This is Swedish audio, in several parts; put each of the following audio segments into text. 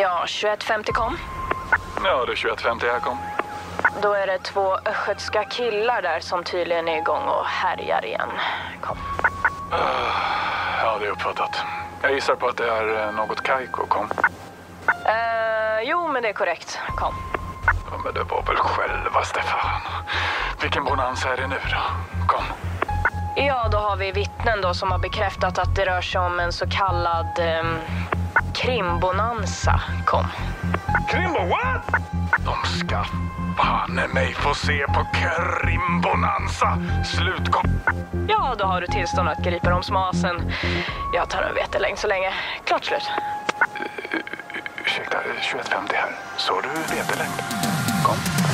Ja, 21.50 kom. Ja, det är 21.50 här kom. Då är det två östgötska killar där som tydligen är igång och härjar igen. Kom. Ja, det är uppfattat. Jag gissar på att det är eh, något Kaiko kom. Eh, jo, men det är korrekt. Kom. Ja, men det var väl själva Stefan. Vilken bonanza är det nu då? Kom. Ja, då har vi vittnen då som har bekräftat att det rör sig om en så kallad ehm, krimbonanza. Kom. Krimbo, what? De ska banne mig få se på Krimbonanza. Slutkom... Ja, då har du tillstånd att gripa dem som asen. Jag tar en vetelängd så länge. Klart slut. Ursäkta, 21.50 här. Så du vetelängd? Kom.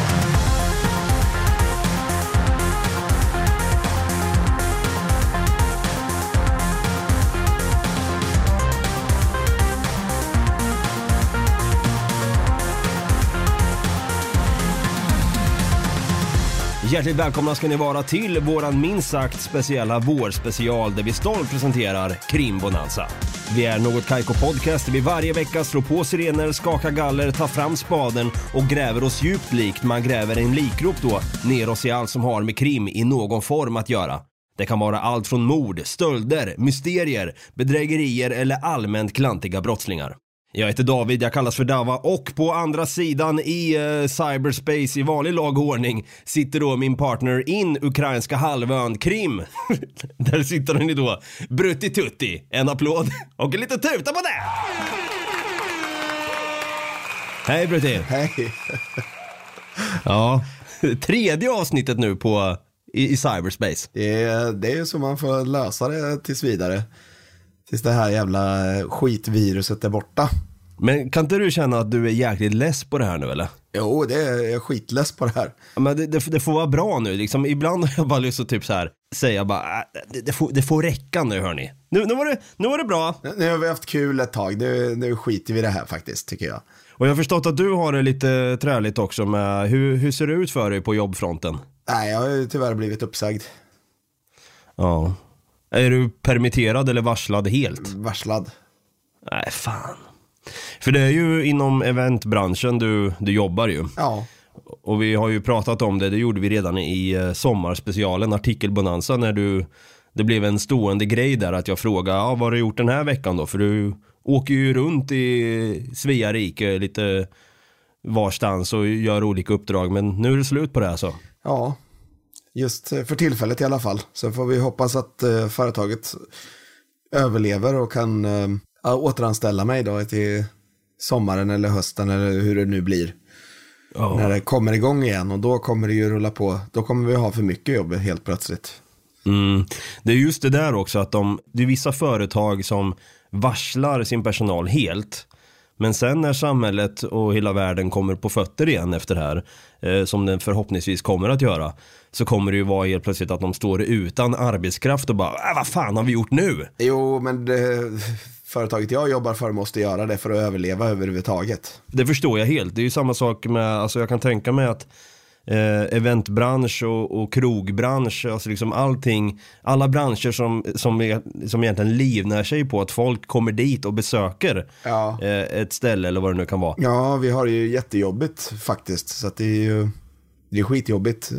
Hjärtligt välkomna ska ni vara till våran minst sagt speciella vårspecial där vi stolt presenterar Krimbonanza. Vi är Något Kaiko Podcast där vi varje vecka slår på sirener, skakar galler, tar fram spaden och gräver oss djupt likt man gräver en likgrop då ner oss i allt som har med krim i någon form att göra. Det kan vara allt från mord, stölder, mysterier, bedrägerier eller allmänt klantiga brottslingar. Jag heter David, jag kallas för Dava och på andra sidan i eh, cyberspace i vanlig lag och ordning sitter då min partner in ukrainska halvön Krim. Där sitter ju då, Brutti Tutti. En applåd och en liten tuta på det! Hej Brutti! Hej. Ja, tredje avsnittet nu på i, i cyberspace. Det är, det är så man får lösa det tills vidare. Tills det här jävla skitviruset är borta. Men kan inte du känna att du är jäkligt less på det här nu eller? Jo, det är, jag är skitless på det här. Men det, det, det får vara bra nu, liksom, ibland har jag bara lust att typ så här säga bara, äh, det, det, får, det får räcka nu hörni. Nu, nu, var det, nu var det bra. Nu har vi haft kul ett tag, nu, nu skiter vi i det här faktiskt, tycker jag. Och jag har förstått att du har det lite träligt också med, hur, hur ser det ut för dig på jobbfronten? Nej, jag har ju tyvärr blivit uppsagd. Ja. Är du permitterad eller varslad helt? Varslad. Nej, fan. För det är ju inom eventbranschen du, du jobbar ju. Ja, Och vi har ju pratat om det, det gjorde vi redan i eh, sommarspecialen, artikelbonanza, när du, det blev en stående grej där att jag frågade, ja, vad har du gjort den här veckan då? För du åker ju runt i Svea rike lite varstans och gör olika uppdrag, men nu är det slut på det alltså. ja. Just eh, för tillfället i alla fall. Så får vi hoppas att eh, företaget överlever och kan ja, återanställa mig då till sommaren eller hösten eller hur det nu blir. När det kommer igång igen och då kommer det ju rulla på. Då kommer vi ha för mycket jobb helt plötsligt. Mm. Det är just det där också att de, det är vissa företag som varslar sin personal helt. Men sen när samhället och hela världen kommer på fötter igen efter det här, eh, som den förhoppningsvis kommer att göra, så kommer det ju vara helt plötsligt att de står utan arbetskraft och bara, äh, vad fan har vi gjort nu? Jo, men det, företaget jag jobbar för måste göra det för att överleva överhuvudtaget. Det förstår jag helt. Det är ju samma sak med, alltså jag kan tänka mig att eh, eventbransch och, och krogbransch, alltså liksom allting, alla branscher som, som, är, som egentligen livnär sig på att folk kommer dit och besöker Ja. eh, ett ställe eller vad det nu kan vara. Ja, vi har det ju jättejobbigt faktiskt. Så att det är ju det är skitjobbigt.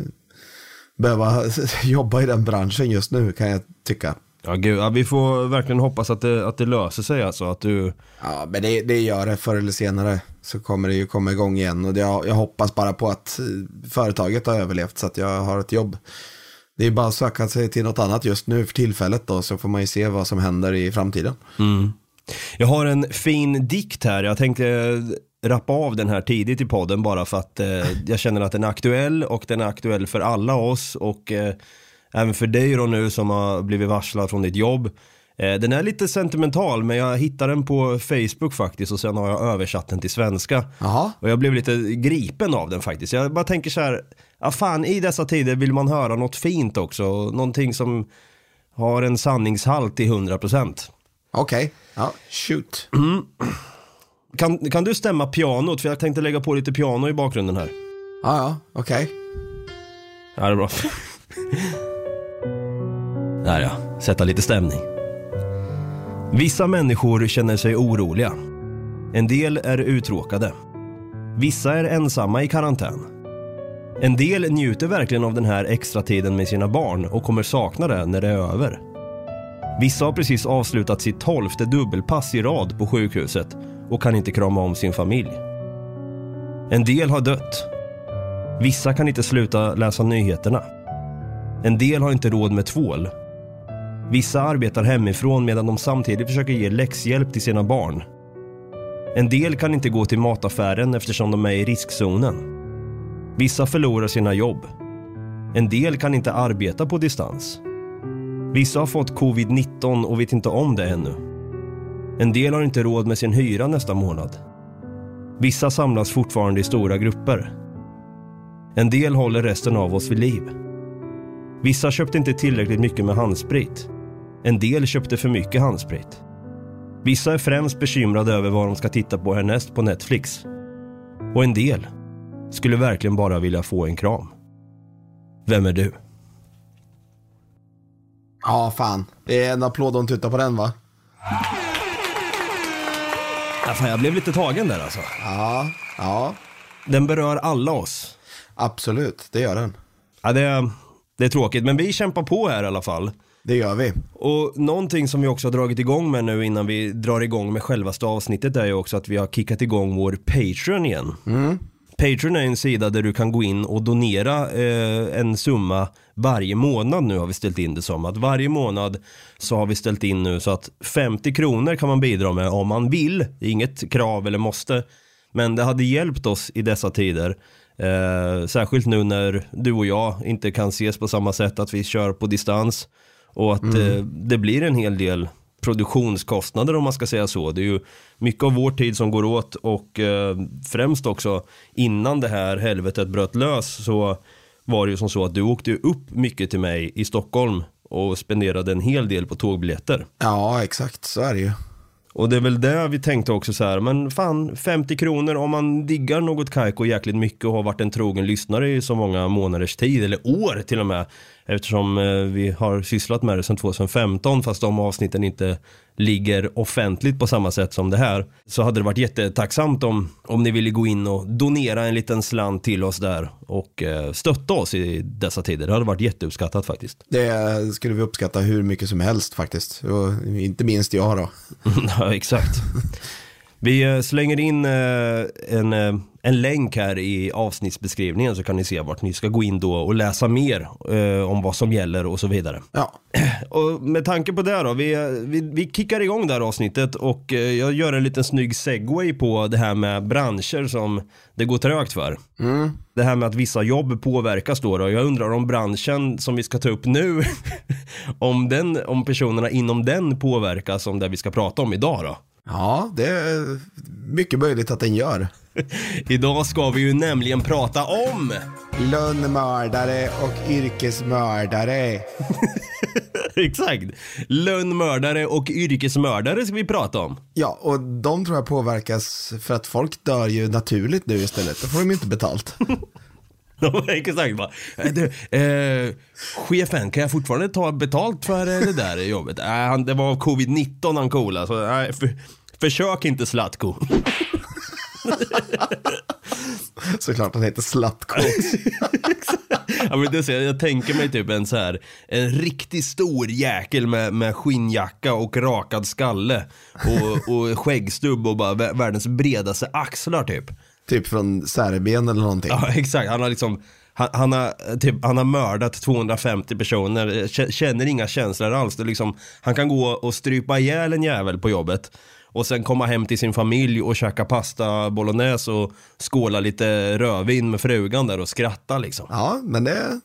Behöva jobba i den branschen just nu kan jag tycka. Ja, gud, ja, vi får verkligen hoppas att det, att det löser sig alltså, att du, Ja, men det, det gör det förr eller senare. Så kommer det ju komma igång igen. Och det, jag, jag hoppas bara på att eh, företaget har överlevt så att jag har ett jobb. Det är bara att söka sig till något annat just nu för tillfället då. Så får man ju se vad som händer i framtiden. Jag har en fin dikt här, jag tänkte rappa av den här tidigt i podden bara för att eh, jag känner att den är aktuell och den är aktuell för alla oss och eh, även för dig då nu som har blivit varslad från ditt jobb. Eh, den är lite sentimental men jag hittade den på Facebook faktiskt och sen har jag översatt den till svenska. Jaha. Och jag blev lite gripen av den faktiskt. Jag bara tänker så här, ja fan i dessa tider vill man höra något fint också, någonting som har en sanningshalt i 100%. Okej, ja, shoot. Kan, kan du stämma pianot? För jag tänkte lägga på lite piano i bakgrunden här. Ja, ja, okej. Ja, det är bra. Där ja, sätta lite stämning. Vissa människor känner sig oroliga. En del är uttråkade. Vissa är ensamma i karantän. En del njuter verkligen av den här extra tiden med sina barn och kommer sakna det när det är över. Vissa har precis avslutat sitt tolfte dubbelpass i rad på sjukhuset och kan inte krama om sin familj. En del har dött. Vissa kan inte sluta läsa nyheterna. En del har inte råd med tvål. Vissa arbetar hemifrån medan de samtidigt försöker ge läxhjälp till sina barn. En del kan inte gå till mataffären eftersom de är i riskzonen. Vissa förlorar sina jobb. En del kan inte arbeta på distans. Vissa har fått covid-19 och vet inte om det ännu. En del har inte råd med sin hyra nästa månad. Vissa samlas fortfarande i stora grupper. En del håller resten av oss vid liv. Vissa köpte inte tillräckligt mycket med handsprit. En del köpte för mycket handsprit. Vissa är främst bekymrade över vad de ska titta på härnäst på Netflix. Och en del skulle verkligen bara vilja få en kram. Vem är du? Ja, fan. Det är en applåd om tittar på den va? Ja, fan, jag blev lite tagen där alltså. Ja, ja. Den berör alla oss. Absolut, det gör den. Ja, det, är, det är tråkigt, men vi kämpar på här i alla fall. Det gör vi. Och någonting som vi också har dragit igång med nu innan vi drar igång med självaste avsnittet är ju också att vi har kickat igång vår Patreon igen. Patreon är en sida där du kan gå in och donera eh, en summa varje månad nu har vi ställt in det som. Att varje månad så har vi ställt in nu så att 50 kronor kan man bidra med om man vill. Det är inget krav eller måste. Men det hade hjälpt oss i dessa tider. Eh, särskilt nu när du och jag inte kan ses på samma sätt, att vi kör på distans. Och att eh, det blir en hel del produktionskostnader om man ska säga så. Det är ju mycket av vår tid som går åt och eh, främst också innan det här helvetet bröt lös så var det ju som så att du åkte upp mycket till mig i Stockholm och spenderade en hel del på tågbiljetter. Ja, exakt. Så är det ju. Och det är väl det vi tänkte också så här, men fan 50 kronor om man diggar något Kaiko jäkligt mycket och har varit en trogen lyssnare i så många månaders tid, eller år till och med. Eftersom eh, vi har sysslat med det sedan 2015 fast de avsnitten inte ligger offentligt på samma sätt som det här. Så hade det varit jättetacksamt om, om ni ville gå in och donera en liten slant till oss där och eh, stötta oss i dessa tider. Det hade varit jätteuppskattat faktiskt. Det skulle vi uppskatta hur mycket som helst faktiskt. Och inte minst jag då. ja, exakt. Vi eh, slänger in eh, en, eh, en länk här i avsnittsbeskrivningen så kan ni se vart ni ska gå in då och läsa mer om vad som gäller och så vidare. Ja, Och med tanke på det då, vi, vi, vi kickar igång det här avsnittet och jag gör en liten snygg segway på det här med branscher som det går trögt för. Det här med att vissa jobb påverkas då, då. Jag undrar om branschen som vi ska ta upp nu, om, den, om personerna inom den påverkas om det vi ska prata om idag då. Ja det är mycket möjligt att den gör. Idag ska vi ju nämligen prata om Lönnmördare och yrkesmördare. Exakt. Lönnmördare och yrkesmördare ska vi prata om. Ja, och de tror jag påverkas för att folk dör ju naturligt nu istället. Då får de inte betalt. Ja, Exakt bara. "Eh, Du, eh, chefen, kan jag fortfarande ta betalt för eh, det där jobbet? Äh, han, det var covid-19 han cola, så nej, för, försök inte Zlatko. Såklart han heter Slatko. ja, men det så, jag tänker mig typ en så här, en riktigt stor jäkel med, med skinnjacka och rakad skalle och, och skäggstubb och bara vä- världens bredaste axlar typ. Typ från Serbien eller någonting. Ja exakt, han har liksom han, han, har, typ, han har mördat 250 personer, känner inga känslor alls. Det liksom, han kan gå och strypa ihjäl en jävel på jobbet och sen komma hem till sin familj och käka pasta bolognese och skåla lite rödvin med frugan där och skratta liksom. Ja, men det,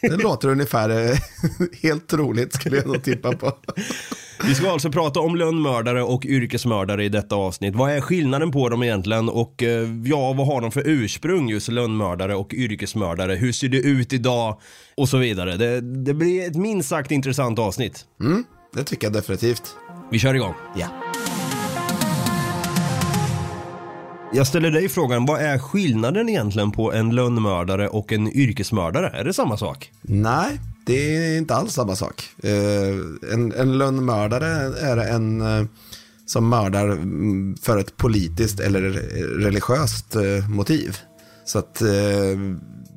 det låter ungefär eh, helt troligt skulle jag nog tippa på. Vi ska alltså prata om lönnmördare och yrkesmördare i detta avsnitt. Vad är skillnaden på dem egentligen och eh, ja, vad har de för ursprung just lönnmördare och yrkesmördare? Hur ser det ut idag? Och så vidare. Det, det blir ett minst sagt intressant avsnitt. Mm, det tycker jag definitivt. Vi kör igång. Ja. Jag ställer dig frågan, vad är skillnaden egentligen på en lönnmördare och en yrkesmördare? Är det samma sak? Nej, det är inte alls samma sak. Eh, en, en lönnmördare är en eh, som mördar mm, för ett politiskt eller religiöst eh, motiv. Så att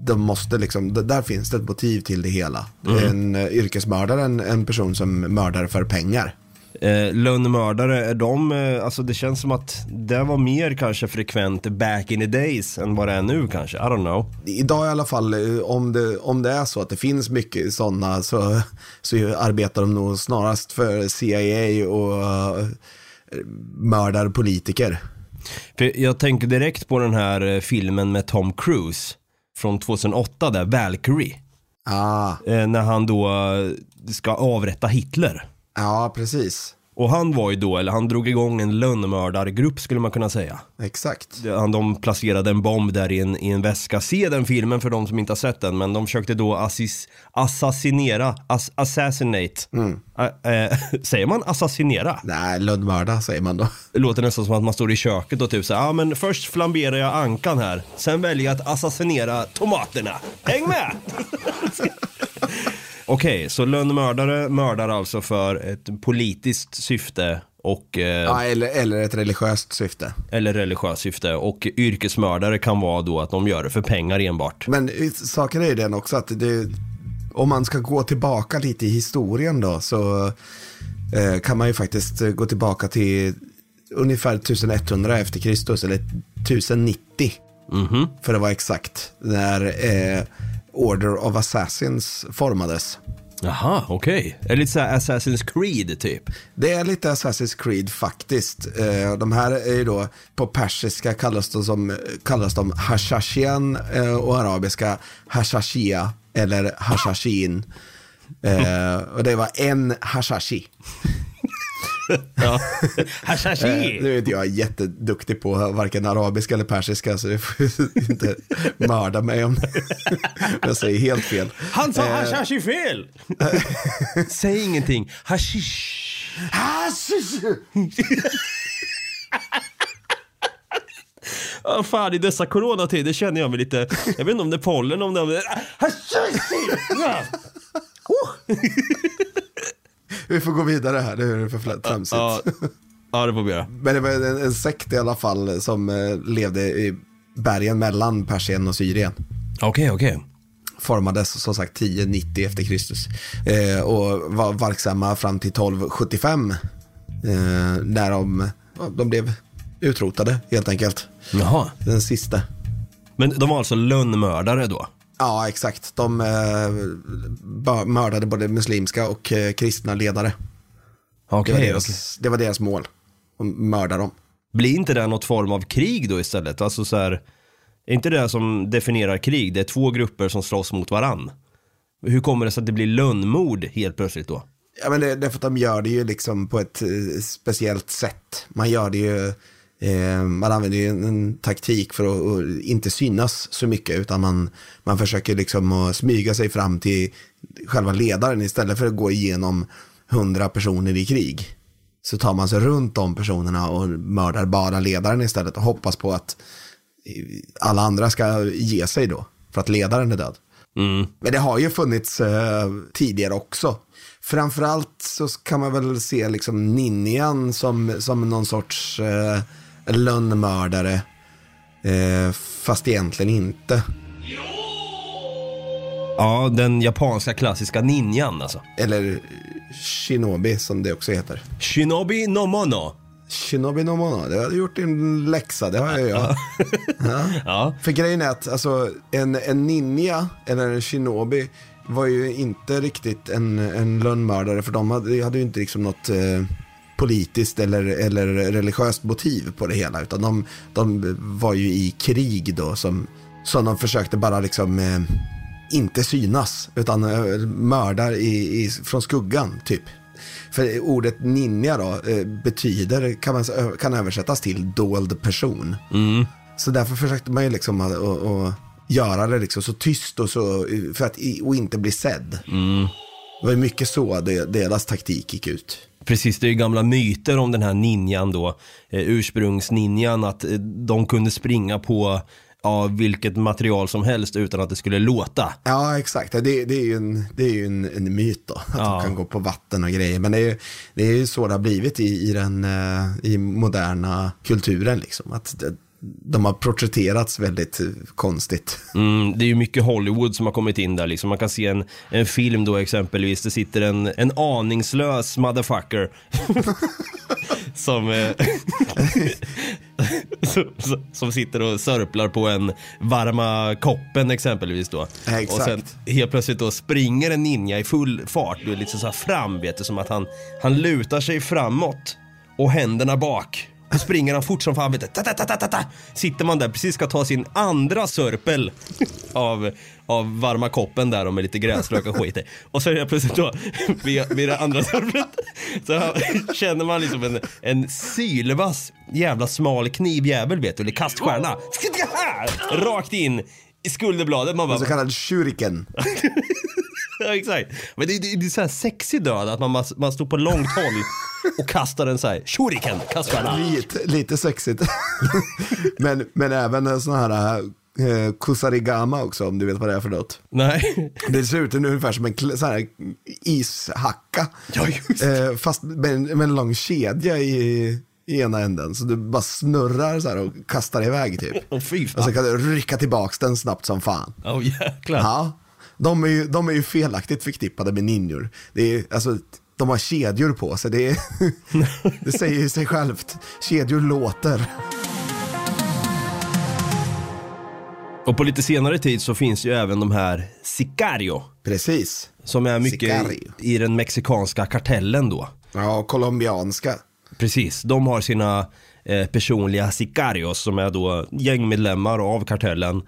de måste liksom, där finns det ett motiv till det hela. En eh, yrkesmördare, en, en person som mördar för pengar. Eh, lönnmördare, är de, eh, alltså det känns som att det var mer kanske frekvent back in the days än vad det är nu kanske, I don't know. Idag i alla fall, eh, om det, om det är så att det finns mycket sådana så, så arbetar de nog snarast för CIA och uh, mördar politiker. För jag tänker direkt på den här eh, filmen med Tom Cruise från 2008 där, Valkyrie. Ah, Eh, när han då ska avrätta Hitler. Ja, precis. Och han var ju då, eller han drog igång en lönnmördargrupp skulle man kunna säga. Exakt. Han, de placerade en bomb där i en, i en väska. Se den filmen för de som inte har sett den. Men de försökte då assis, assassinera, ass, assassinate. Ä- eh, säger man assassinera? Nej, lönnmörda säger man då. Det låter nästan som att man står i köket och typ så ja ah, men först flamberar jag ankan här. Sen väljer jag att assassinera tomaterna. Häng med! Okej, så lönnmördare mördar alltså för ett politiskt syfte och eh, Ja, eller, eller ett religiöst syfte. eller religiöst syfte och yrkesmördare kan vara då att de gör det för pengar enbart. Men saken är ju den också att det, om man ska gå tillbaka lite i historien då så eh, kan man ju faktiskt gå tillbaka till ungefär 1100 efter Kristus eller 1090 för att vara exakt när eh, Order of Assassins formades. Jaha, okej. Är det lite såhär Assassin's Creed typ? Det är lite Assassin's Creed faktiskt. Eh, De här är ju då, på persiska kallas de, som, kallas de Hashashian eh, och arabiska Hashashia eller Hashashin. Eh, Och det var en Hashashi. Ja. Eh! Nu är inte jag jätteduktig på varken arabiska eller persiska så du får inte mörda mig om jag säger helt fel. Han sa hashashi fel! Säg ingenting. Hashish. Ja, fan, i dessa coronatider känner jag mig lite, jag vet inte om det är pollen, om det är... Hashishi! Ja. Vi får gå vidare här, det är för tramsigt. Ja, ja, det får vi göra. Men det var en, en sekt i alla fall som eh, levde i bergen mellan Persien och Syrien. Okej, okej. Formades som sagt 1090 efter Kristus. Eh, och var verksamma fram till 1275. Eh, när de, ja, de blev utrotade helt enkelt. Jaha. Den sista. Men de var alltså lönnmördare då? Ja, exakt. De eh, mördade både muslimska och eh, kristna ledare. Det Okej, var, deras, det var deras mål. Att mörda dem. Blir inte det något form av krig då istället? Alltså så här, är inte det som definierar krig? Det är två grupper som slåss mot varann. Hur kommer det sig att det blir lönnmord helt plötsligt då? Ja, men det, det är för att de gör det ju liksom på ett eh, speciellt sätt. Man gör det ju, man använder ju en, en taktik för att, att inte synas så mycket, utan man, man försöker liksom att smyga sig fram till själva ledaren istället för att gå igenom hundra personer i krig. Så tar man sig runt de personerna och mördar bara ledaren istället och hoppas på att eh, alla andra ska ge sig då, för att ledaren är död. Men det har ju funnits eh, tidigare också. Framförallt så kan man väl se liksom ninjan som, som någon sorts eh, lönnmördare. Eh, fast egentligen inte. Ja, den japanska klassiska ninjan alltså. Eller shinobi som det också heter. Shinobi no mono. Shinobi no mono, det har du gjort din läxa, det har jag ja. Ja. För grejen är att alltså, en, en ninja eller en shinobi var ju inte riktigt en, en lönnmördare för de hade, hade ju inte liksom något eh, politiskt eller, eller religiöst motiv på det hela utan de, de var ju i krig då som, som de försökte bara liksom eh, inte synas utan eh, mördar i, i, från skuggan typ. För ordet ninja då eh, betyder, kan, man, kan översättas till dold person. Så därför försökte man ju liksom att, att, att göra det liksom så tyst och så, för att och inte bli sedd. Det var mycket så det, deras taktik gick ut. Precis, det är ju gamla myter om den här ninjan då, eh, ursprungsninjan, att eh, de kunde springa på av vilket material som helst utan att det skulle låta. Ja, exakt. Det, det är ju en, det är ju en, en myt då, att Ja. de kan gå på vatten och grejer. Men det är ju, det är ju så det har blivit i, i den eh, i moderna kulturen. Liksom. Att de har porträtterats väldigt eh, konstigt. Mm, det är ju mycket Hollywood som har kommit in där liksom. Man kan se en, en film då exempelvis, det sitter en, en aningslös motherfucker. som, eh, som, som- sitter och sörplar på en varma koppen exempelvis då. Ja, exakt. Och sen helt plötsligt då springer en ninja i full fart, du är lite så här fram vet du, som att han, han lutar sig framåt och händerna bak. Då springer han fort som fan vet du. Ta, ta, ta, ta. Sitter man där precis ska ta sin andra sörpel av, av varma koppen där och med lite gräslök och skit i. Och så är det plötsligt då vid, vid det andra sörplet så känner man liksom en, en sylvass jävla smal knivjävel vet du, eller kaststjärna. Rakt in i skulderbladet. Man bara, En så kallad shuriken. Ja, exakt. Men det, det, det är så här sexig död att man, man står på långt håll och kastar en så här shuriken, kaststjärna. Lite, lite sexigt. men, men även en sån här eh, kusarigama också, om du vet vad det är för något. Nej. Det ser ut ungefär som en sån här ishacka. Ja, just Eh, fast med, en- med en lång kedja i, i ena änden. Så du bara snurrar så och kastar iväg typ. Fy Och så kan du rycka tillbaks den snabbt som fan. Åh jäklar. Ja, de är ju, de är ju felaktigt förknippade med ninjor. Det är, alltså, de har kedjor på sig. Det, är, det säger ju sig självt. Kedjor låter. Och på lite senare tid så finns ju även de här Sicario. Precis. Som är mycket i, i den mexikanska kartellen då. Ja, colombianska. Precis, de har sina eh, personliga sicarios som är då gängmedlemmar av kartellen.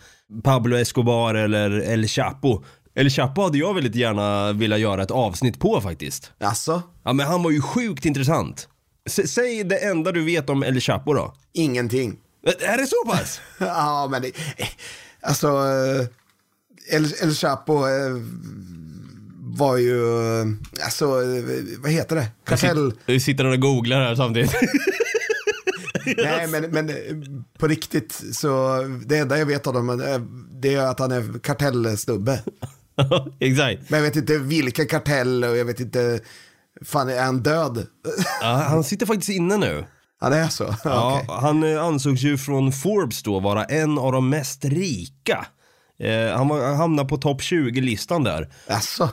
Pablo Escobar eller El Chapo. El Chapo hade jag väldigt gärna velat göra ett avsnitt på faktiskt. Alltså, Ja men han var ju sjukt intressant. S- säg det enda du vet om El Chapo då. ingenting. Är det så pass? Ja, men det, eh, alltså, eh, El, El Chapo eh, var ju, alltså, vad heter det? Kartell. Du sitter och googlar här samtidigt. Nej, men, men eh, på riktigt så, det enda jag vet om honom, eh, det är att han är kartellsnubbe. Exakt. Men jag vet inte vilken kartell och jag vet inte, fan är han död? Ja, han sitter faktiskt inne nu. Han är så? Ja, Okej. Han eh, ansågs ju från Forbes då vara en av de mest rika. Eh, han, var, han hamnade på topp 20-listan där. Alltså,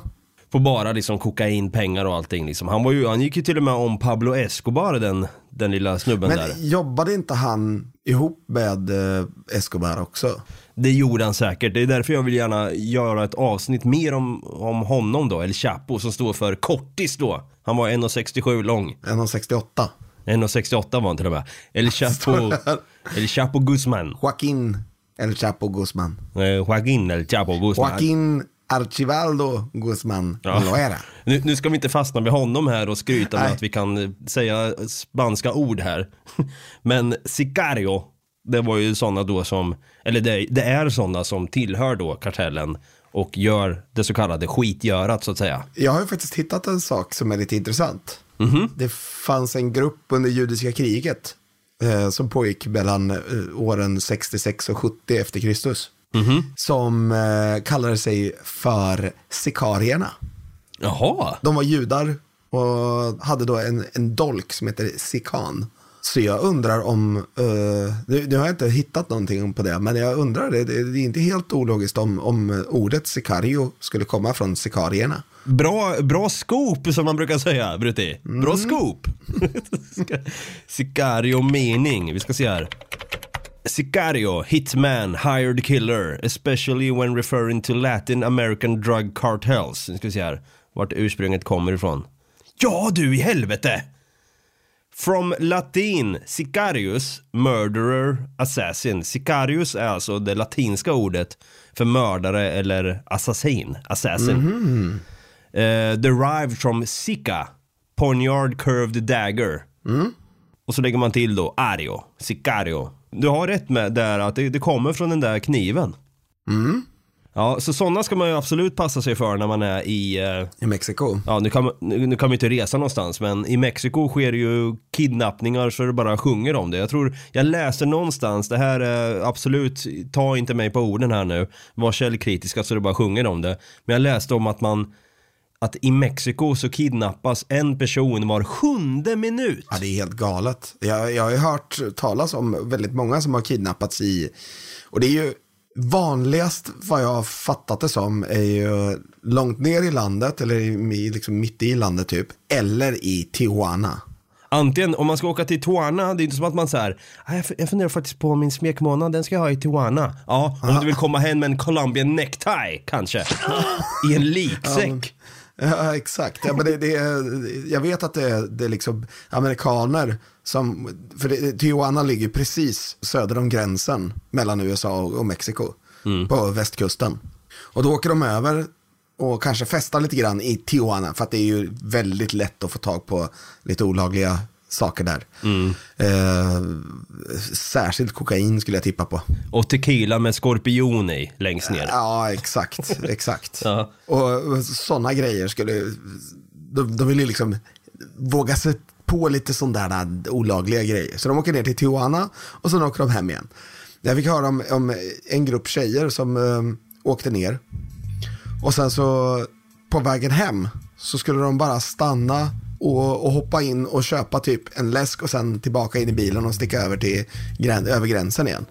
På bara liksom kokain, pengar och allting liksom. Han, var ju, han gick ju till och med om Pablo Escobar, den, den lilla snubben men där. jobbade inte han ihop med eh, Escobar också? Det gjorde han säkert. Det är därför jag vill gärna göra ett avsnitt mer om, om honom då, El Chapo, som står för kortis då. Han var 1,67 lång. 1,68. 1,68 var han till och med. El Chapo, El Chapo Guzman. Joaquin El Chapo Guzman. Eh, Joaquin El Chapo Guzman. Joaquin Archivaldo Guzman Ja. Loera. Nu, nu ska vi inte fastna vid honom här och skryta med Nej. att vi kan eh, säga spanska ord här. Men Sicario, det var ju sådana då som, eller det, det är sådana som tillhör då kartellen och gör det så kallade skitgörat så att säga. Jag har ju faktiskt hittat en sak som är lite intressant. Mhm. Det fanns en grupp under judiska kriget eh, som pågick mellan eh, åren 66 och 70 efter Kristus. Mhm. Som eh, kallade sig för sikarierna. Jaha, De var judar och hade då en, en dolk som heter sikan. Så jag undrar om, eh, nu, nu har jag inte hittat någonting på det, men jag undrar, det, det är inte helt ologiskt om, om ordet sicario skulle komma från sikarierna. bra, bra scoop som man brukar säga, Brutti. Bra Mm. scoop. Sicario mening, vi ska se här. Sicario, hitman, hired killer, especially when referring to Latin American drug cartels. Nu ska vi se här, vart ursprunget kommer ifrån. Ja du i helvete! From latin, sicarius, murderer, assassin. Sicarius är alltså det latinska ordet för mördare eller assassin, assassin. Eh, derived from sica, poniard curved dagger. Och så lägger man till då ario, sicario. Du har rätt med där att det, det kommer från den där kniven. Ja, så sådana ska man ju absolut passa sig för när man är i, eh, I Mexiko. ja nu kan, man- nu, nu kan vi inte resa någonstans, men i Mexiko sker ju kidnappningar så det bara sjunger om det. Jag tror, jag läste någonstans, det här är absolut, ta inte mig på orden här nu, var källkritiska så det bara sjunger om det. Men jag läste om att man, att i Mexiko så kidnappas en person var sjunde minut. Ja, det är helt galet. Jag, jag har ju hört talas om väldigt många som har kidnappats i, och det är ju vanligast vad jag har fattat det som är ju långt ner i landet eller i, liksom mitt i landet typ, eller i Tijuana. Antingen, om man ska åka till Tijuana, det är inte som att man säger jag, jag funderar faktiskt på min smekmånad, den ska jag ha i Tijuana. Ja, om du vill komma hem med en Colombian necktie kanske. I en liksäck. Ja, exakt. Ja, men det, det, jag vet att det är, det är liksom amerikaner som, för det, Tijuana ligger precis söder om gränsen mellan USA och, Mexiko, på västkusten. Och då åker de över och kanske festar lite grann i Tijuana, för att det är ju väldigt lätt att få tag på lite olagliga saker där. Eh, särskilt kokain skulle jag tippa på. Och tequila med skorpion i längst ner. Ja, exakt, exakt. Ja. Och sådana grejer skulle, de, de vill ju liksom våga sig på lite sådana där olagliga grejer. Så de åker ner till Tijuana och sen åker de hem igen. Jag fick höra om, om en grupp tjejer som eh, åkte ner. Och sen så på vägen hem så skulle de bara stanna och, och hoppa in och köpa typ en läsk och sen tillbaka in i bilen och sticka över till grän, över gränsen igen.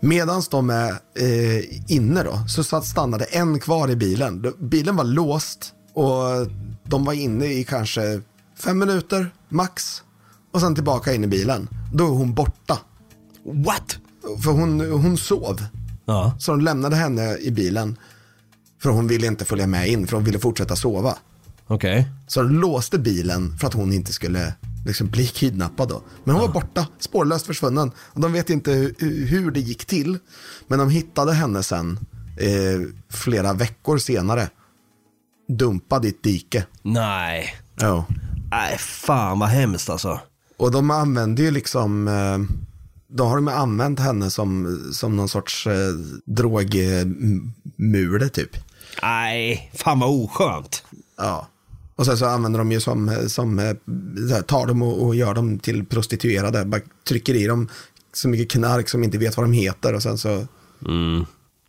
Medan de är eh, inne då så satt, stannade en kvar i bilen. Bilen var låst och de var inne i kanske fem minuter max. Och sen tillbaka in i bilen. Då är hon borta. What? För hon, hon sov. Ja. Så de lämnade henne i bilen. För hon ville inte följa med in, för hon ville fortsätta sova. Okej. Så de låste bilen för att hon inte skulle liksom bli kidnappad då. Men hon var borta, spårlöst försvunnen. Och de vet inte hu- hur det gick till. Men de hittade henne sen, eh, flera veckor senare. Dumpad i ett dike. Nej. Ja. Nej, fan vad hemskt alltså. Och de använde ju liksom, eh, då har de använt henne som, som någon sorts eh, drogmule typ. Nej, fan vad oskönt. Ja. Och sen så använder de ju som, som eh, här, tar dem och, och gör dem till prostituerade. Bara trycker i dem så mycket knark som inte vet vad de heter och sen så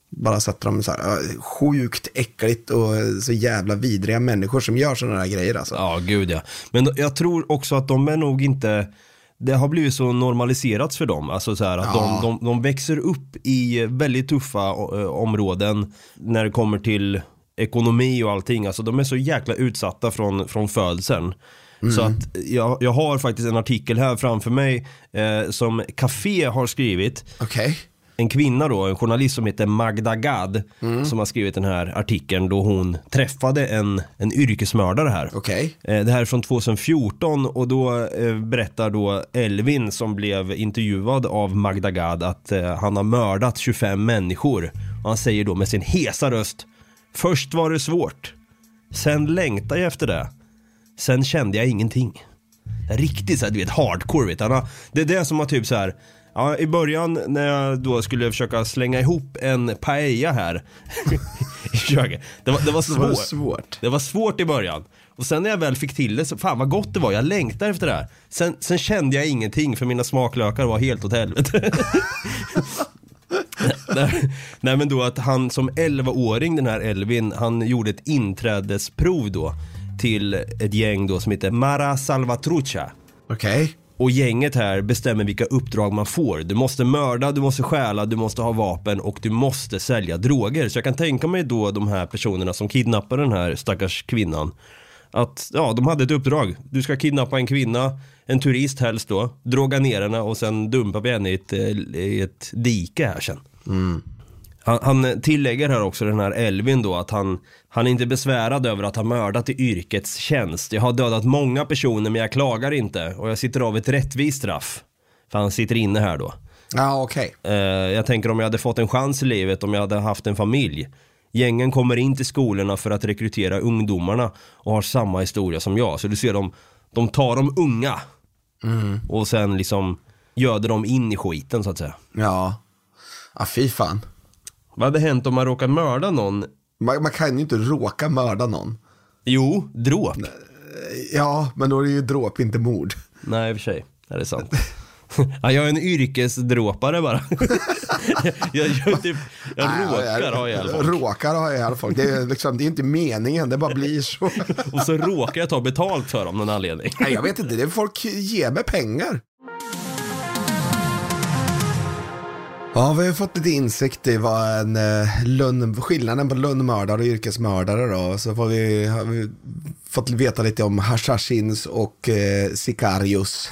bara sätter de så här eh, sjukt äckligt och eh, så jävla vidriga människor som gör sådana här grejer alltså. Ja, gud ja. Men jag tror också att de är nog inte, det har blivit så normaliserats för dem. Alltså så här att Ja. de, de, de växer upp i väldigt tuffa områden när det kommer till ekonomi och allting. Alltså de är så jäkla utsatta från, från födseln. Så att jag, jag har faktiskt en artikel här framför mig eh, som Café har skrivit. Okej. en kvinna då, en journalist som heter Magda Gad som har skrivit den här artikeln då hon träffade en, en yrkesmördare här. Okej. Eh, Det här är från 2014 och då eh, berättar då Elvin som blev intervjuad av Magda Gad att eh, han har mördat 25 människor. Och han säger då med sin hesa röst Först var det svårt. Sen längtade jag efter det. Sen kände jag ingenting. Riktigt såhär, du vet, hardcore vet du. Det är det som har typ så här. Ja, i början när jag då skulle försöka slänga ihop en paella här i köket. Det var, det var Det var svårt. svårt. Det var svårt i början. Och sen när jag väl fick till det, så fan vad gott det var. Jag längtade efter det här. Sen, sen kände jag ingenting för mina smaklökar var helt åt helvete. nej, nej men då att han som 11-åring, den här Elvin, han gjorde ett inträdesprov då till ett gäng då som heter Mara Salvatrucha. Okej. Och gänget här bestämmer vilka uppdrag man får. Du måste mörda, du måste stjäla, du måste ha vapen och du måste sälja droger. Så jag kan tänka mig då de här personerna som kidnappar den här stackars kvinnan. Att ja, de hade ett uppdrag. Du ska kidnappa en kvinna, en turist helst då, droga ner henne och sen dumpa vi henne i ett, eh, i ett dike här sen. Han, han tillägger här också den här Elvin då att han, han är inte besvärad över att ha mördat i yrkets tjänst. Jag har dödat många personer men jag klagar inte och jag sitter av ett rättvist straff. För han sitter inne här då. Ja, okej. Eh, jag tänker om jag hade fått en chans i livet om jag hade haft en familj. Gängen kommer in till skolorna för att rekrytera ungdomarna och har samma historia som jag. Så du ser de, de tar de unga och sen liksom göder dem in i skiten så att säga. Ja. Ja, fy fan. Vad hade hänt om man råkar mörda någon? Man, man kan ju inte råka mörda någon. Jo, dråp. Ja, men då är det ju dråp, inte mord. Nej, i och för sig. Är det sant? ja, jag är en yrkesdråpare bara. jag, jag, typ, jag råkar ha ihjäl folk. Råkar ha ihjäl folk. Det är, liksom, det är inte meningen, det bara blir så. Och så råkar jag ta betalt för dem någon anledning. Nej, jag vet inte, det är folk ger mig pengar. Ja, vi har fått lite insikt i vad en eh, lönn, skillnaden på lönnmördare och yrkesmördare då. Så får vi, har vi fått veta lite om Hashashins och eh, Sicarius.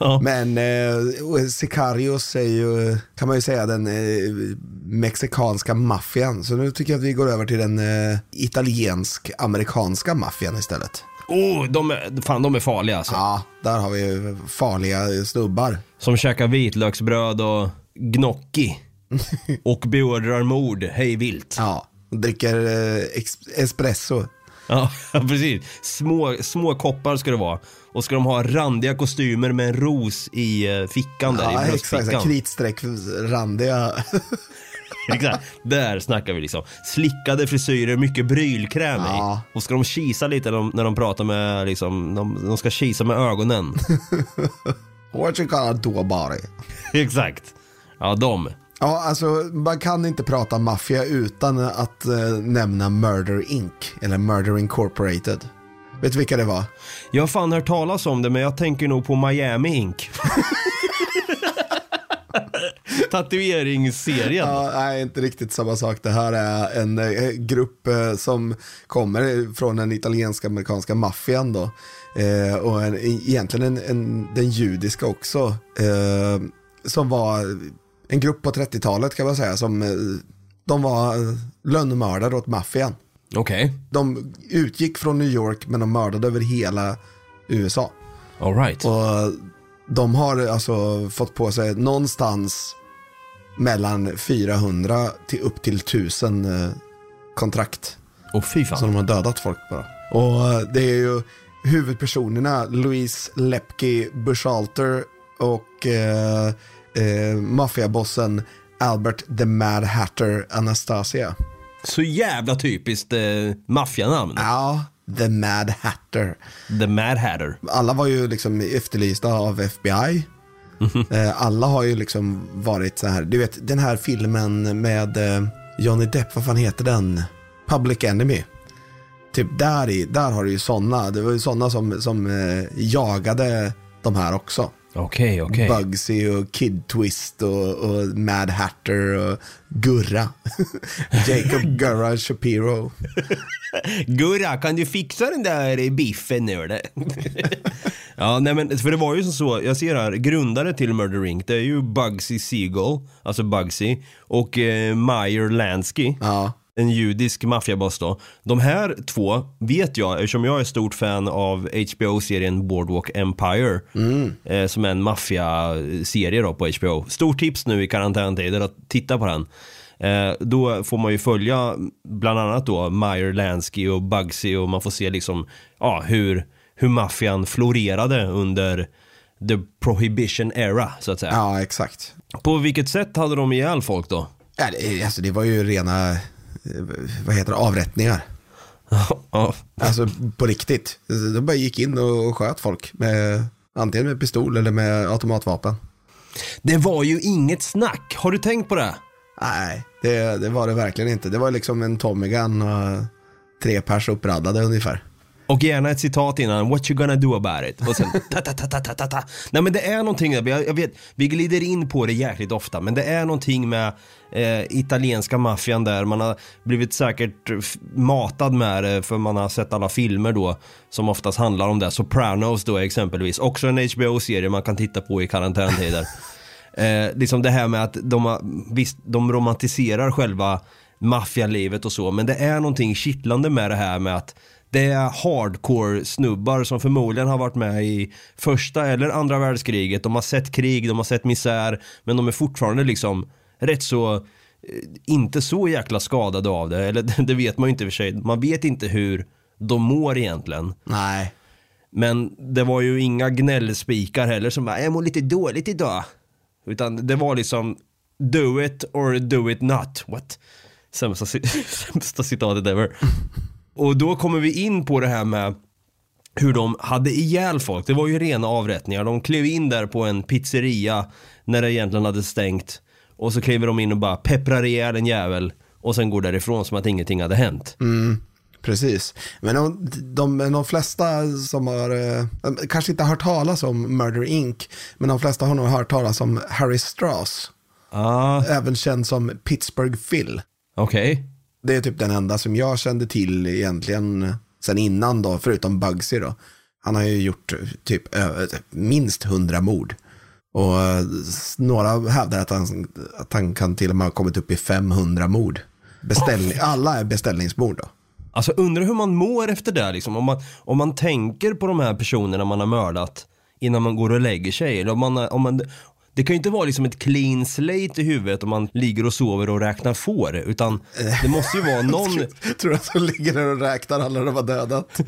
Ja. Men eh, Sicarius är ju, kan man ju säga, den eh, mexikanska maffian. Så nu tycker jag att vi går över till den eh, italiensk-amerikanska maffian istället. Oh, de är, fan de är farliga alltså. Ja, där har vi farliga snubbar. Som käkar vitlöksbröd och gnocchi. och beordrar mord hej vilt. Ja, dricker eh, espresso. Ja, precis. Små, små koppar ska det vara. Och ska de ha randiga kostymer med en ros i eh, fickan där, Ja, i exakt. så. Kritstreck, randiga. Exakt. Där snackar vi liksom. Slickade frisyrer, mycket brylkräm Ja. i. Och ska de kisa lite när de, när de pratar med, liksom, de, de ska kisa med ögonen. What you gonna do about it? Exakt. Ja, de. Ja, alltså man kan inte prata maffia utan att eh, nämna Murder Inc. Eller Murder Incorporated. Vet du vilka det var? Jag har fan hört talas om det, men jag tänker nog på Miami Ink. Tatueringsserien. Ja, nej, inte riktigt samma sak. Det här är en eh, grupp eh, som kommer från den italienska amerikanska maffian då. Eh, och en, egentligen en, en, den judiska också. Eh, som var en grupp på 30-talet kan man säga. Som, eh, de var eh, lönnmördare åt maffian. Okej, De utgick från New York men de mördade över hela USA. alright. Och de har alltså fått på sig någonstans mellan 400 till upp till 1000 eh, kontrakt. Och fy fan. Som de har dödat folk bara. Och det är ju huvudpersonerna Louise Lepke Buchalter och eh, eh, maffiabossen Albert the Mad Hatter Anastasia. Så jävla typiskt eh, maffianamn. Ja, the Mad Hatter. The Mad Hatter. alla var ju liksom efterlysta av FBI. Eh, Alla har ju liksom varit så här, du vet den här filmen med eh, Johnny Depp, vad fan heter den? Public Enemy. Typ där, i, där har du ju sådana, det var ju sådana som, som eh, jagade de här också. Okej, okej. Bugsy och Kid Twist och, och Mad Hatter och Gurra. Jacob Gurra Shapiro. Gurra, kan du fixa den där biffen nu eller? ja, nej men för det var ju som så, jag ser här, grundare till Murder Inc. Det är ju Bugsy Siegel, alltså Bugsy, och eh, Meyer Lansky. Ja. En judisk maffiaboss då. De här två vet jag, eftersom jag är stort fan av HBO-serien Boardwalk Empire. Eh, som är en maffiaserie då på HBO. Stort tips nu i karantäntider att titta på den. Eh, då får man ju följa bland annat då Meyer Lansky och Bugsy och man får se liksom ja, hur, hur maffian florerade under the prohibition era så att säga. ja, exakt. På vilket sätt hade de ihjäl folk då? Ja, det, alltså, det var ju rena, vad heter det, avrättningar. ja, Alltså på riktigt. De bara gick in och sköt folk. Med, antingen med pistol eller med automatvapen. Det var ju inget snack, har du tänkt på det? Nej, det, det var det verkligen inte. Det var liksom en Tommy Gun och tre pers uppradade ungefär. Och gärna ett citat innan, what you gonna do about it? Och sen ta ta ta ta ta ta ta. Nej men det är någonting, jag, jag vet, vi glider in på det jäkligt ofta, men det är någonting med eh, italienska maffian där, man har blivit säkert matad med det för man har sett alla filmer då som oftast handlar om det. Sopranos då exempelvis, också en HBO-serie man kan titta på i karantäntider. eh, liksom det här med att de, har, visst, de romantiserar själva maffialivet och så, men det är någonting kittlande med det här med att det är hardcore snubbar som förmodligen har varit med i första eller andra världskriget. De har sett krig, de har sett misär, men de är fortfarande liksom rätt så, eh, inte så jäkla skadade av det. Eller det vet man ju inte i och för sig. Man vet inte hur de mår egentligen. Nej. Men det var ju inga gnällspikar heller som bara, jag mår lite dåligt idag. Utan det var liksom do it or do it not. What? Sämsta, sämsta citatet ever. Och då kommer vi in på det här med hur de hade ihjäl folk. Det var ju rena avrättningar. De klev in där på en pizzeria när det egentligen hade stängt. Och så kliver de in och bara pepprar ihjäl en jävel. Och sen går därifrån som att ingenting hade hänt. Precis. Men de, de, de flesta som har, eh, kanske inte har hört talas om Murder Inc. Men de flesta har nog hört talas om Harry Strauss. Ah, Även känd som Pittsburgh Phil. okej. Det är typ den enda som jag kände till egentligen sen innan då, förutom Bugsy då. Han har ju gjort typ minst hundra mord. Och eh, några hävdar att han, att han kan till och med ha kommit upp i 500 mord. Beställning, alla är beställningsmord då. Alltså undrar hur man mår efter det liksom. Om man, om man tänker på de här personerna man har mördat innan man går och lägger sig. Eller om man, om man, det kan ju inte vara liksom ett clean slate i huvudet om man ligger och sover och räknar får. Utan det måste ju vara någon... Tror du att de ligger där och räknar alla de har dödat?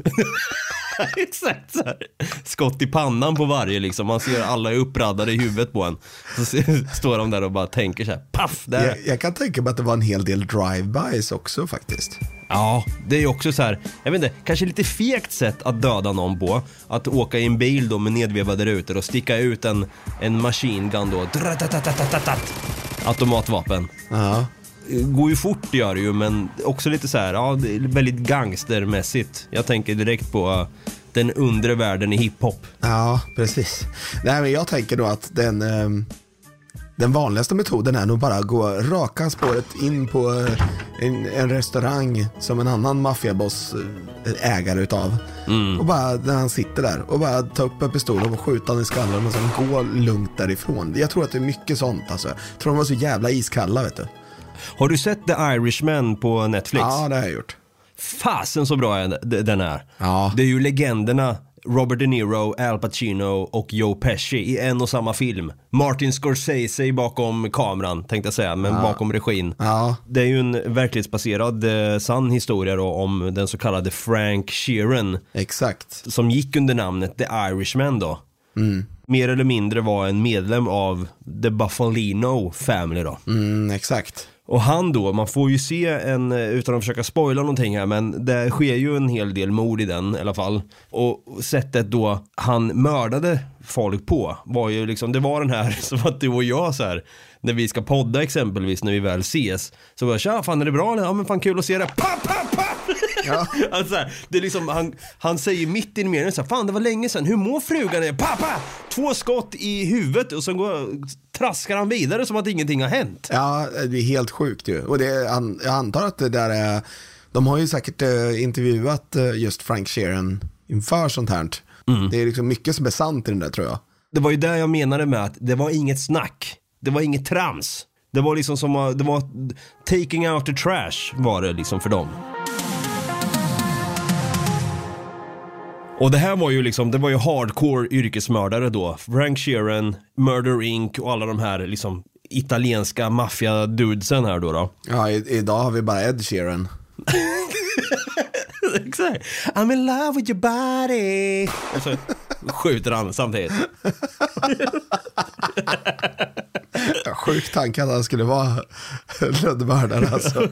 Exakt så här. Skott i pannan på varje liksom. Man ser alla är uppraddade i huvudet på en. Så står de där och bara tänker så här. Paff! Där. Jag, jag kan tänka mig att det var en hel del drive-bys också faktiskt. Ja, det är ju också så här, jag vet inte, kanske lite fegt sätt att döda någon på. Att åka i en bil då med nedvevade rutor och sticka ut en, en machine gun då. Automatvapen. Ja. Går ju fort gör det ju, men också lite så här, ja, det är väldigt gangstermässigt. Jag tänker direkt på den undre världen i hiphop. Ja, precis. Nej, men jag tänker då att den, ehm, den vanligaste metoden är nog bara att gå raka spåret in på eh, en, en restaurang som en annan maffiaboss eh, ägare utav. Och bara när han sitter där och bara ta upp en pistol och skjuta honom i skallen och sen gå lugnt därifrån. Jag tror att det är mycket sånt alltså. Jag tror de var så jävla iskalla vet du. Har du sett The Irishman på Netflix? Ja, det har jag gjort. Fasen så bra den är. Ja. Det är ju legenderna Robert De Niro, Al Pacino och Joe Pesci i en och samma film. Martin Scorsese bakom kameran tänkte jag säga, men bakom regin. Ja. Det är ju en verklighetsbaserad eh, sann historia då om den så kallade Frank Sheeran Exakt. som gick under namnet The Irishman då. Mer eller mindre var en medlem av The Buffalino Family då. Mm, exakt. Och han då, man får ju se en, eh, utan att försöka spoila någonting här, men det sker ju en hel del mord i den i alla fall. Och sättet då han mördade folk på var ju liksom, det var den här som att du och jag så här när vi ska podda exempelvis när vi väl ses. Så bara, tja fan är det bra eller? Ja men fan kul att se det. Pa, pa, pa! Ja. alltså, det är liksom, han, han säger mitt i en mening så här, fan det var länge sedan, hur mår frugan? Pa, pa! Två skott i huvudet och sen går, traskar han vidare som att ingenting har hänt. Ja, det är helt sjukt ju. Och det, är- an- jag antar att det där är, de har ju säkert eh, intervjuat eh, just Frank Sheeran inför sånt här. Det är liksom mycket som är sant i den där tror jag. Det var ju det jag menade med att det var inget snack. Det var inget trams. Det var liksom som det var taking out the trash var det liksom för dem. Och det här var ju liksom, det var ju hardcore yrkesmördare då. Frank Sheeran, Murder Inc och alla de här liksom italienska maffia-dudesen här då. då. Ja, i, idag har vi bara Ed Sheeran. Exakt. I'm in love with your body. Och så skjuter han samtidigt. Sjuk tanke att han skulle vara lönnmördare alltså.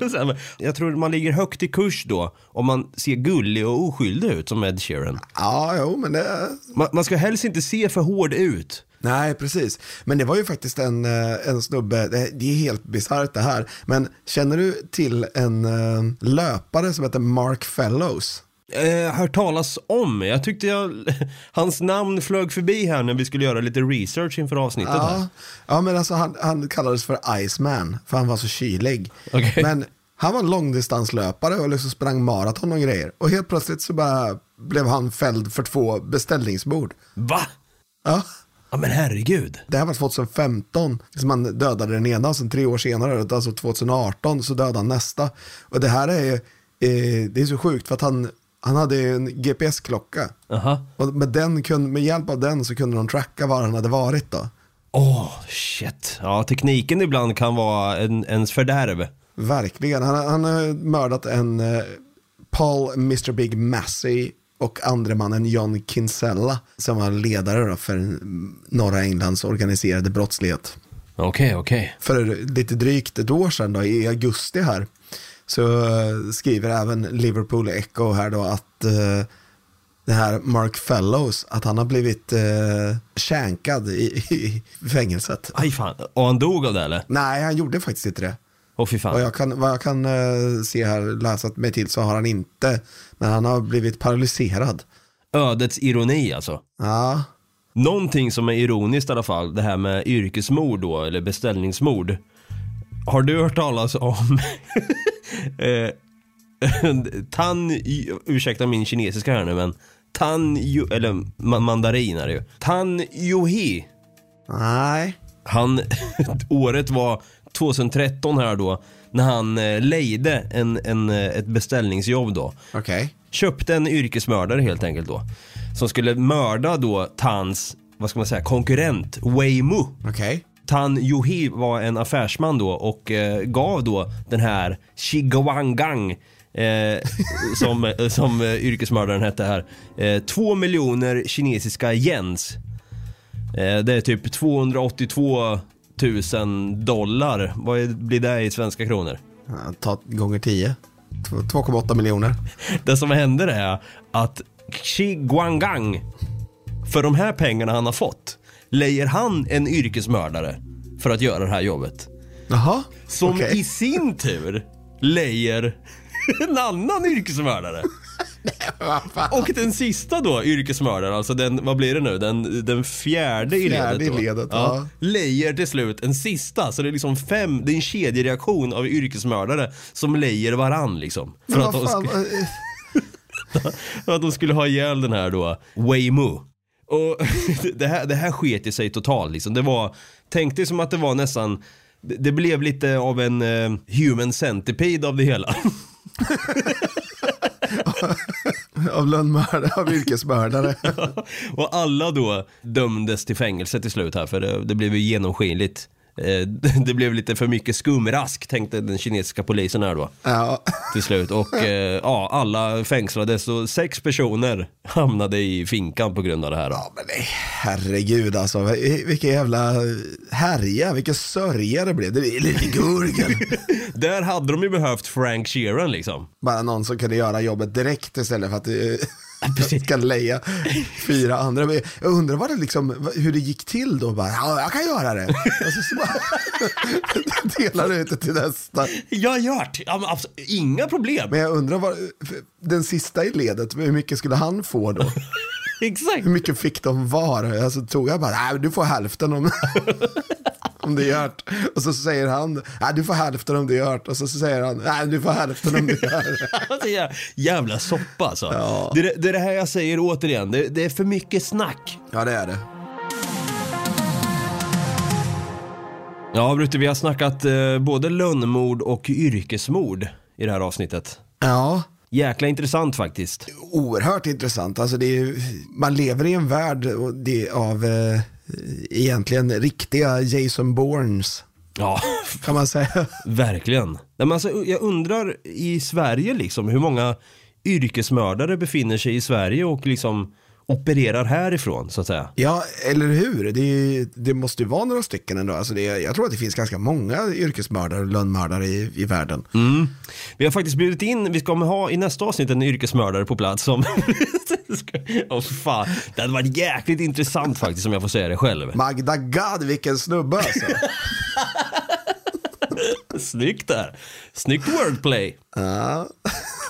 Jag tror man ligger högt i kurs då om man ser gullig och oskyldig ut som Ed Sheeran. Ja, jo, men det... Man, man ska helst inte se för hård ut. Nej, precis. Men det var ju faktiskt en, eh, en snubbe, det, det är helt bisarrt det här. Men känner du till en eh, löpare som heter Mark Fellows? Eh, hört talas om. Jag tyckte jag, hans namn flög förbi här när vi skulle göra lite research inför avsnittet här. Ja, ja men alltså han, han kallades för Iceman, för han var så kylig. Okej. Men han var en långdistanslöpare och liksom sprang maraton och grejer. Och helt plötsligt så bara blev han fälld för två beställningsmord. Va? Ja, Ja men herregud. det här var 2015 som han dödade den ena och sen tre år senare, alltså 2018, så dödade han nästa. Och det här är, eh, det är så sjukt för att han, han hade en GPS-klocka. Aha. Och med, den kunde, med hjälp av den så kunde de tracka var han hade varit då. Åh, shit. Ja, tekniken ibland kan vara en, ens fördärv. Verkligen. Han, han har mördat en eh, Paul Mr. Big Massey och andre mannen John Kinsella som var ledare då för norra Englands organiserade brottslighet. Okej, okej. För lite drygt ett år sedan då, i augusti här, så eh, skriver även Liverpool Echo här då att eh, det här Mark Fellows, att han har blivit eh, känkad i, i fängelset. Aj fan, och han dog av det eller? Nej, han gjorde faktiskt inte det. Åh fy Vad fan. jag kan, vad jag kan eh, se här, läsa mig till så har han inte, men han har blivit paralyserad. Ödets ironi alltså. Ja, Någonting som är ironiskt i alla fall, det här med yrkesmord då, eller beställningsmord. Har du hört talas om eh, Tan, ursäkta min kinesiska här nu men Tan, Yu- eller ma- mandarin är det ju. Tan Yuhi. nej, Han, året var 2013 här då, när han eh, lejde en, en, eh, ett beställningsjobb då. okej. Köpte en yrkesmördare helt enkelt då. Som skulle mörda då Tans, vad ska man säga, konkurrent Wei Mu. Okej. Tan Yuhi var en affärsman då och eh, gav då den här Shigawangang eh, som, som eh, yrkesmördaren hette här. Eh, två miljoner kinesiska yens. Eh, det är typ 282 000 dollar. Vad är, blir det i svenska kronor? Ja, Ta gånger 10. 2,8 miljoner. Det som händer är att Xi Guanggang, för de här pengarna han har fått, lejer han en yrkesmördare för att göra det här jobbet. Jaha, Som okej. i sin tur lejer en annan yrkesmördare. Fan. Och den sista då, yrkesmördaren, alltså den, vad blir det nu, den, den fjärde i Fjärde ledet. i då. ledet, ja. Lejer till slut en sista, så det är liksom fem, det är en kedjereaktion av yrkesmördare som lejer varann liksom. För att, de för att de skulle ha ihjäl den här då, Wei Mu. Och det här, det här sket i sig totalt liksom. Det var, tänk dig som att det var nästan, det, det blev lite av en eh, human centipede av det hela. av lönnmördare, av yrkesmördare. Och alla då dömdes till fängelse till slut här för det, det blev ju genomskinligt. Eh, Det blev lite för mycket skumrask tänkte den kinesiska polisen här då ja. till slut. Och eh, ja, alla fängslades och sex personer hamnade i finkan på grund av det här. Då. ja, men nej, herregud alltså. Vilken jävla härja, vilken sörja det blev. Det är lite gurgel. Där hade de ju behövt Frank Sheeran liksom. Bara någon som kunde göra jobbet direkt istället för att ska leja fyra andra. Men jag undrar vad det liksom, hur det gick till då. Bara, ja, jag kan göra det. Och så, bara delar ut det till nästa. Jag gjort, ja, inga problem. Men jag undrar vad, den sista i ledet, hur mycket skulle han få då? Exakt. Hur mycket fick de var? Alltså tog jag bara, nej du får hälften om, om det är gjort. Och så säger han, nej du får hälften om det är gjort. Och så säger han, nej du får hälften om det är jä- jävla soppa alltså. Ja. Det, är- det är det här jag säger återigen, det, det är för mycket snack. Ja det är det. Ja, Brutte, vi har snackat eh, både lönnmord och yrkesmord i det här avsnittet. Ja, Jäkla intressant faktiskt. oerhört intressant. Alltså det är, man lever i en värld det av eh, egentligen riktiga Jason Bournes. Ja, Kan man säga. verkligen. Nej, men alltså, jag undrar i Sverige liksom hur många yrkesmördare befinner sig i Sverige och liksom opererar härifrån så att säga. Ja, eller hur? Det, det måste ju vara några stycken ändå. Alltså det, jag tror att det finns ganska många yrkesmördare och lönnmördare i, i världen. Vi har faktiskt bjudit in, vi kommer ha i nästa avsnitt en yrkesmördare på plats som... Åh fan, det hade varit jäkligt intressant faktiskt om jag får säga det själv. Magda Gad, vilken snubbe alltså. Snyggt där. Snyggt wordplay. ja.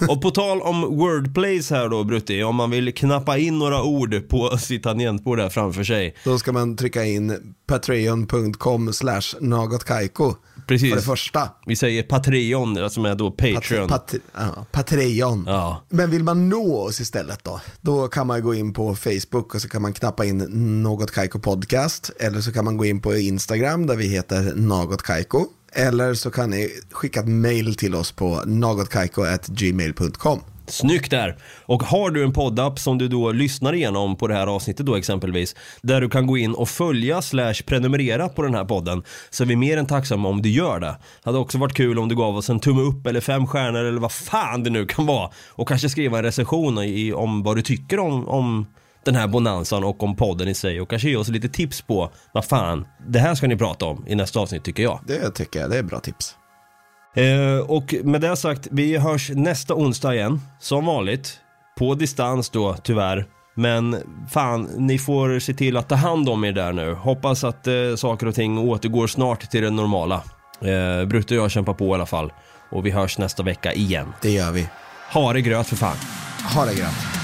Och på tal om wordplays här då Brutti, om man vill knappa in några ord på sitt tangentbord där framför sig. Då ska man trycka in patreon.com slash nagotkaiko. Precis. För det första. Vi säger Patreon, alltså som är då Patreon. Pat, ja, Patreon. Ja. Men vill man nå oss istället då? Då kan man gå in på Facebook och så kan man knappa in Något Kaiko Podcast. Eller så kan man gå in på Instagram där vi heter Något Kaiko. Eller så kan ni skicka ett mail till oss på nagotkaiko.gmail.com. Snyggt där! Och har du en poddapp som du då lyssnar igenom på det här avsnittet då exempelvis, där du kan gå in och följa slash prenumerera på den här podden, så är vi mer än tacksamma om du gör det. Hade också varit kul om du gav oss en tumme upp eller fem stjärnor eller vad fan det nu kan vara. Och kanske skriva en recension i, om vad du tycker om, om den här bonanzan och om podden i sig och kanske ge oss lite tips på vad fan, det här ska ni prata om i nästa avsnitt tycker jag. Det tycker jag, det är bra tips. Eh, och med det sagt, vi hörs nästa onsdag igen, som vanligt. På distans då, tyvärr. Men fan, ni får se till att ta hand om er där nu. Hoppas att eh, saker och ting återgår snart till det normala. Eh, Brutte och jag kämpar på i alla fall. Och vi hörs nästa vecka igen. Det gör vi. Ha det gröt för fan. Ha det grönt.